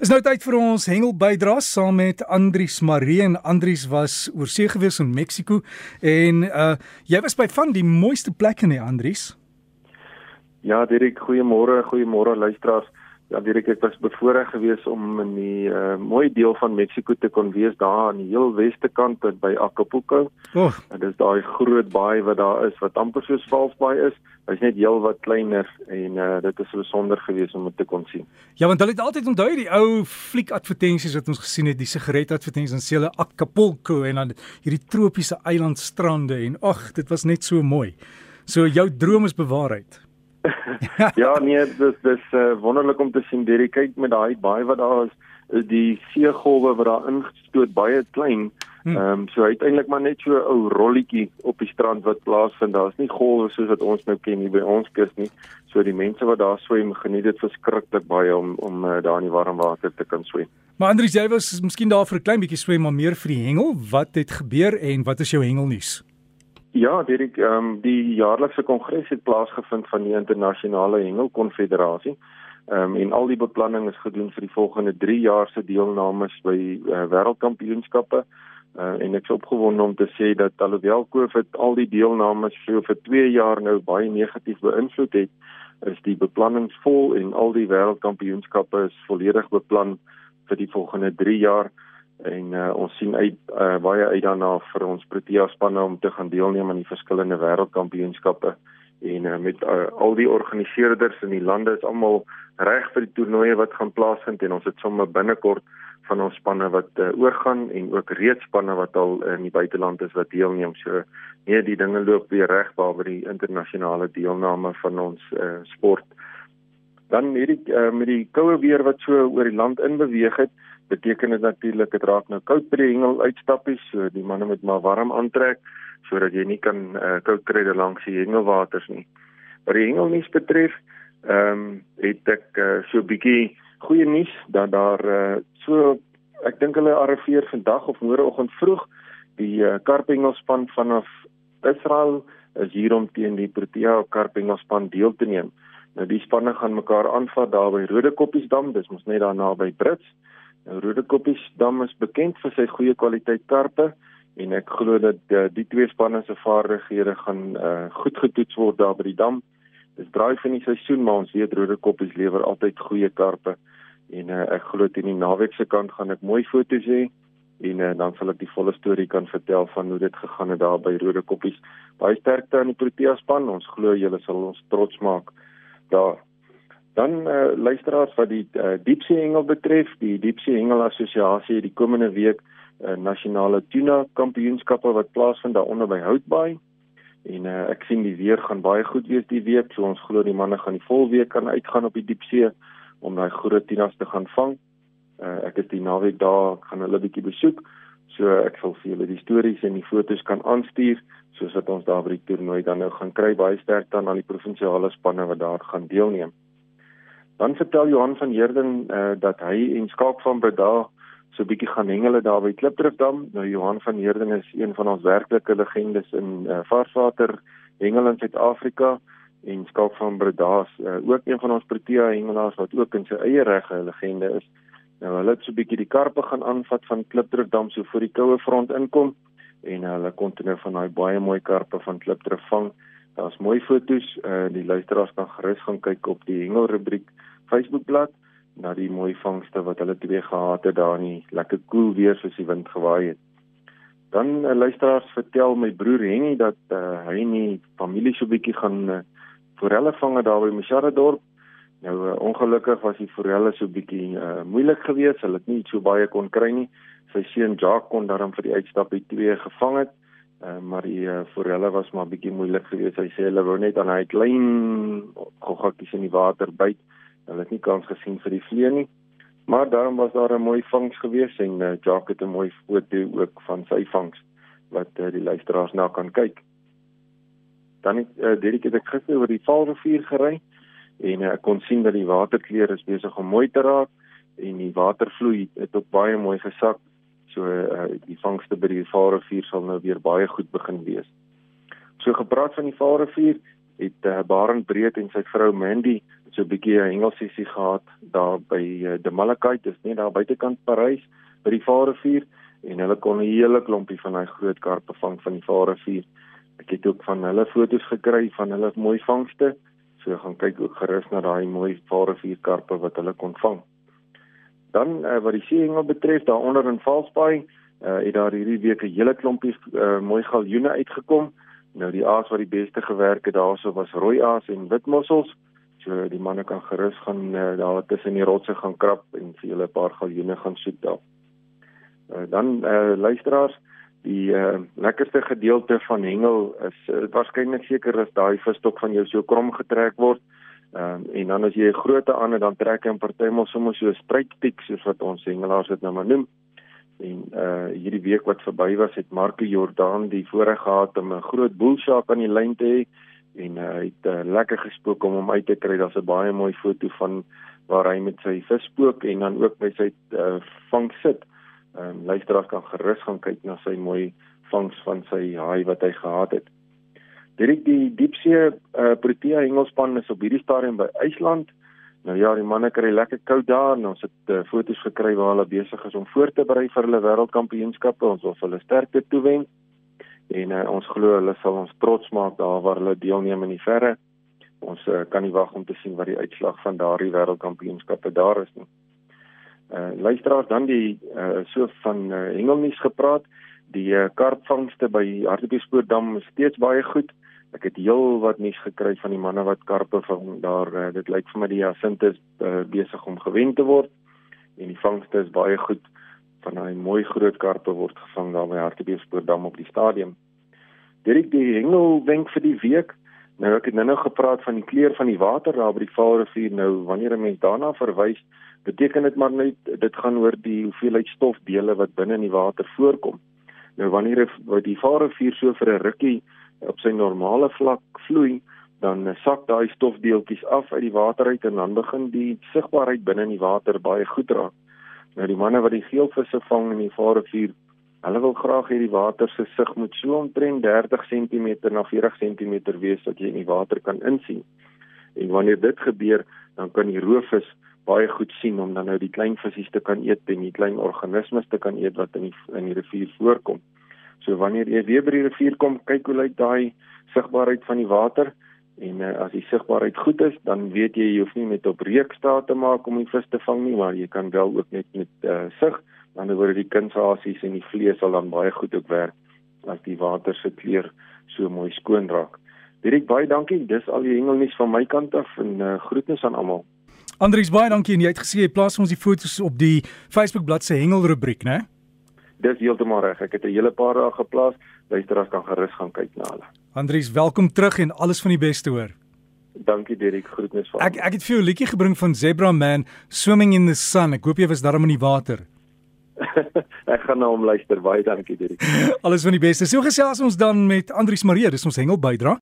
Is nou tyd vir ons hengel bydraes saam met Andries Marie en Andries was oor see gewees in Mexiko en uh jy was by van die mooiste plekke nie Andries. Ja, Dirk, goeiemôre, goeiemôre luisteraars. Ja, Dirk, ek was bevoorreg geweest om in die uh, mooi deel van Mexiko te kon wees daar aan die heel weste kant by Acapulco. Oh. Dit is daai groot baai wat daar is wat amper soos Valsbaai is. Hy's net heel wat kleiner en uh, dit is besonder geweest om dit te kon sien. Ja, want hulle het altyd onthou die ou fliekadvertensies wat ons gesien het, die sigaretadvertensies in Sele Acapulco en dan hierdie tropiese eilandstrande en ag, dit was net so mooi. So jou droom is bewaarheid. ja nee, dis dis uh, wonderlik om te sien Derry kyk met daai baie wat daar is, is die seegolwe wat daar ingestoot baie klein. Hmm. Ehm um, so uiteindelik maar net so 'n ou rolletjie op die strand wat plaasvind. Daar's nie golwe soos wat ons nou ken hier by ons kus nie. So die mense wat daar swem, geniet dit verskriklik baie om om uh, daar in die warm water te kan swem. Maar Andries, jy was miskien daar vir 'n klein bietjie swem, maar meer vir die hengel. Wat het gebeur en wat is jou hengelnuus? Ja, Dirk, ehm um, die jaarlikse kongres het plaasgevind van die internasionale hengelkonfederasie. Ehm um, en al die beplanning is gedoen vir die volgende 3 jaar se deelnames by uh, wêreldkampioenskappe. Uh, en ek is opgewonde om te sê dat alhoewel COVID al die deelnames so vir 2 jaar nou baie negatief beïnvloed het, is die beplanning vol en al die wêreldkampioenskappe is volledig beplan vir die volgende 3 jaar en uh, ons sien uit uh, baie uit daarna vir ons Protea spanne om te gaan deelneem aan die verskillende wêreldkampioenskappe. En uh, met uh, al die organiseerders in die lande is almal reg vir die toernooie wat gaan plaasvind en ons het sommer binnekort van ons spanne wat uh, oorgaan en ook reeds spanne wat al in die buiteland is wat deelneem. So nee die dinge loop weer reg waar die internasionale deelname van ons uh, sport. Dan hierdie uh, met die koue weer wat so oor die land in beweeg het beteken dit natuurlik dit raak nou koud by die hengel uitstappies, so die manne moet maar warm aantrek sodat jy nie kan uh, koud kry langs die hengelwaters nie. Wat die hengelnuus betref, ehm um, het ek uh, so 'n bietjie goeie nuus dat daar uh, so ek dink hulle arriveer vandag of môreoggend vroeg die uh, karpengelspan vanaf Israel is hier om teen die Protea karpengelspan deel te neem. Nou die spanne gaan mekaar aanvat daar by Rodekoppiesdam, dis mos net daar naby Brits. Nou Rodekoppiesdam is bekend vir sy goeie kwaliteit karpe en ek glo dat uh, die twee spanne se vaardighede gaan uh, goed getoets word daar by die dam. Dis draai van die seisoen maar ons weet Rodekoppies lewer altyd goeie karpe en uh, ek glo teen die naweek se kant gaan ek mooi foto's hê en uh, dan sal ek die volle storie kan vertel van hoe dit gegaan het daar by Rodekoppies. Baie sterkte aan die Protea span. Ons glo julle sal ons trots maak daar. Dan uh, luisteraars wat die uh, diepsee hengel betref, die diepsee hengel assosiasie het die komende week 'n uh, nasionale tuna kampioenskappe wat plaasvind daaronder by Houtbaai. En uh, ek sien die weer gaan baie goed wees die week, so ons glo die manne gaan die vol week kan uitgaan op die diepsee om daai groot tunas te gaan vang. Uh, ek is die naweek daar, ek gaan hulle bietjie besoek. So ek sal vir julle die stories en die fotos kan aanstuur soos wat ons daar by die toernooi dan nou gaan kry baie sterk dan aan die provinsiale spanne wat daar gaan deelneem. Dan vertel Johan van Heerden uh, dat hy en Skaap van Breda so 'n bietjie gaan hengele daar by Klipdrifdam. Nou Johan van Heerden is een van ons werklike legendes in uh, varswater hengel in Suid-Afrika en Skaap van Breda is uh, ook een van ons Protea hengelaars wat ook in sy eie reg 'n legende is. Nou hulle het so 'n bietjie die karpe gaan aanvat van Klipdrifdam so voor die koue front inkom en uh, hulle kon toe nou van daai baie mooi karpe van Klipdrif vang. Daar's mooi foto's, uh, die luisteraars kan gerus gaan kyk op die hengelrubriek Facebookblad na die mooi vangste wat hulle twee gehad het daar in die lekker koel weer soos die wind gewaai het. Dan uh, luisteraars vertel my broer Henny dat uh, hy en die familie so bietjie gaan uh, forelle vang daar by Mosharadorp. Nou uh, ongelukkig was die forelle so bietjie uh, moeilik geweest. Hulle het nie so baie kon kry nie. Sy seun Jacques kon daarom vir die uitstap by twee gevang het. Uh, maar die uh, forelle was maar bietjie moeilik geweest. Hy sê hulle wou net aan hy klein goggatjies in die water byt. Hulle het nie kans gesien vir die vlee nie. Maar daarom was daar 'n mooi vangs gewees en uh, Jacques het 'n mooi foto ook van sy vangs wat uh, die luisteraars na kan kyk. Dan het uh, Derek het ek gister oor die Vaalrivier gery en uh, ek kon sien dat die waterkleur is besig om mooi te raak en die watervloei het ook baie mooi gesak. So uh, die vangste by die Vaalrivier sal nou weer baie goed begin wees. So gepraat van die Vaalrivier, het uh, Barend Breed en sy vrou Mandy so 'n bietjie 'n hengelsessie gehad daar by uh, De Malakai, dis net daar buitekant Parys by die Vaalrivier en hulle kon 'n hele klompie van daai groot karpe vang van die Vaalrivier. Ek het ook van hulle foto's gekry van hulle mooi vangste. So gaan kyk ook gerus na daai mooi Vaalrivier karpe wat hulle kon vang. Dan uh, wat die seehengel betref, daar onder in Valsbaai, uh, het daar hierdie week 'n hele klompie uh, mooi galjoene uitgekom. Nou die aas wat die beste gewerk het daarso was rooi aas en witmossels. So die manne kan gerus gaan uh, daar tussen die rotse gaan krap en vir julle 'n paar galjoene gaan soek daar. Uh, dan uh, luisteraars, die uh, lekkerste gedeelte van hengel is uh, waarskynlik seker as daai visstok van jou so krom getrek word. Ehm um, en dan as jy 'n grootte aan het dan trek jy 'n partymal sommer so 'n strykpiek soos wat ons hengelaars dit nou maar noem. En uh hierdie week wat verby was het Marco Jordan die voorreg gehad om 'n groot boelshark aan die lyn te hê en uh, hy het uh, lekker gespook om hom uit te kry. Daar's 'n baie mooi foto van waar hy met sy vis spook en dan ook by sy uh, vang sit. Ehm um, luisteraars kan gerus gaan kyk na sy mooi vangs van sy haai wat hy gehad het. Direk die diepsee uh, Protea hengelspan is op hierdie stadium by IJsland. Nou ja, die manne kry lekker koud daar en ons het uh, foto's gekry waar hulle besig is om voor te berei vir hulle wêreldkampioenskappe. Ons wil hulle sterkte toewens en uh, ons glo hulle sal ons trots maak daar waar hulle deelneem in die verre. Ons uh, kan nie wag om te sien wat die uitslag van daardie wêreldkampioenskappe daar is nie. Uh luisteraars dan die uh so van uh, hengelnuus gepraat. Die uh, karpvangste by Hartbeespoortdam is steeds baie goed. Ek het heel wat nuus gekry van die manne wat karpe vang daar. Uh, dit lyk vir my die Jacinta is uh, besig om gewen te word en die vangste is baie goed van daai mooi groot karpe word gevang daar by Hartbeespoortdam op die stadion. Direk die hengelwenk vir die week. Nou ek het nou-nou gepraat van die kleur van die water daar by die Vaalrivier. Nou wanneer 'n mens daarna verwys, beteken dit maar net dit gaan oor die hoeveelheid stofdele wat binne in die water voorkom. Nou wanneer die Vaalrivier so vir 'n rukkie op sy normale vlak vloei, dan sak daai stofdeeltjies af uit die water uit en dan begin die sigbaarheid binne in die water baie goed raak. Nou die manne wat die geelvisse vang in die Vaalrivier, hulle wil graag hê die water se sig moet so omtrent 30 cm na 40 cm wees dat jy in die water kan insien. En wanneer dit gebeur, dan kan die roofvis baie goed sien om dan nou die klein visse te kan eet en die klein organismes te kan eet wat in die in die rivier voorkom. So wanneer jy weer by die rivier kom, kyk hoe lyk daai sigbaarheid van die water En uh, as die sigbaarheid goed is, dan weet jy jy hoef nie met op reuk staat te maak om die vis te vang nie, maar jy kan wel ook net met uh, sig, dan word die kunsasies en die vlees sal dan baie goed ook werk as die water se kleur so mooi skoon raak. Direk baie dankie. Dis al die hengelnuus van my kant af en uh, groetnis aan almal. Andries baie dankie en jy het gesê jy plaas ons die foto's op die Facebook bladsy hengelrubriek, né? Dis heeltemal reg. Ek het 'n hele paar dae geplaas. Luisteraars kan gerus gaan kyk na hulle. Andries, welkom terug en alles van die beste hoor. Dankie Derek, groetnis vir. Ek ek het vir jou 'n liedjie gebring van Zebra Man, Swimming in the Sun. Ek hoop jy was daarom in die water. ek gaan nou om luister. Baie dankie Derek. alles van die beste. So gesels ons dan met Andries Marie, dis ons hengel bydra.